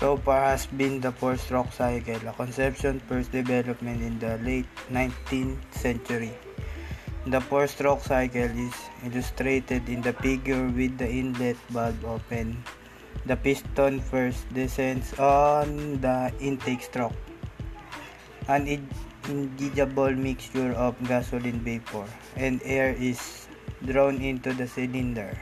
so far has been the four-stroke cycle, a conception first development in the late 19th century. The four-stroke cycle is illustrated in the figure with the inlet valve open. The piston first descends on the intake stroke. An inedible mixture of gasoline vapor and air is drawn into the cylinder.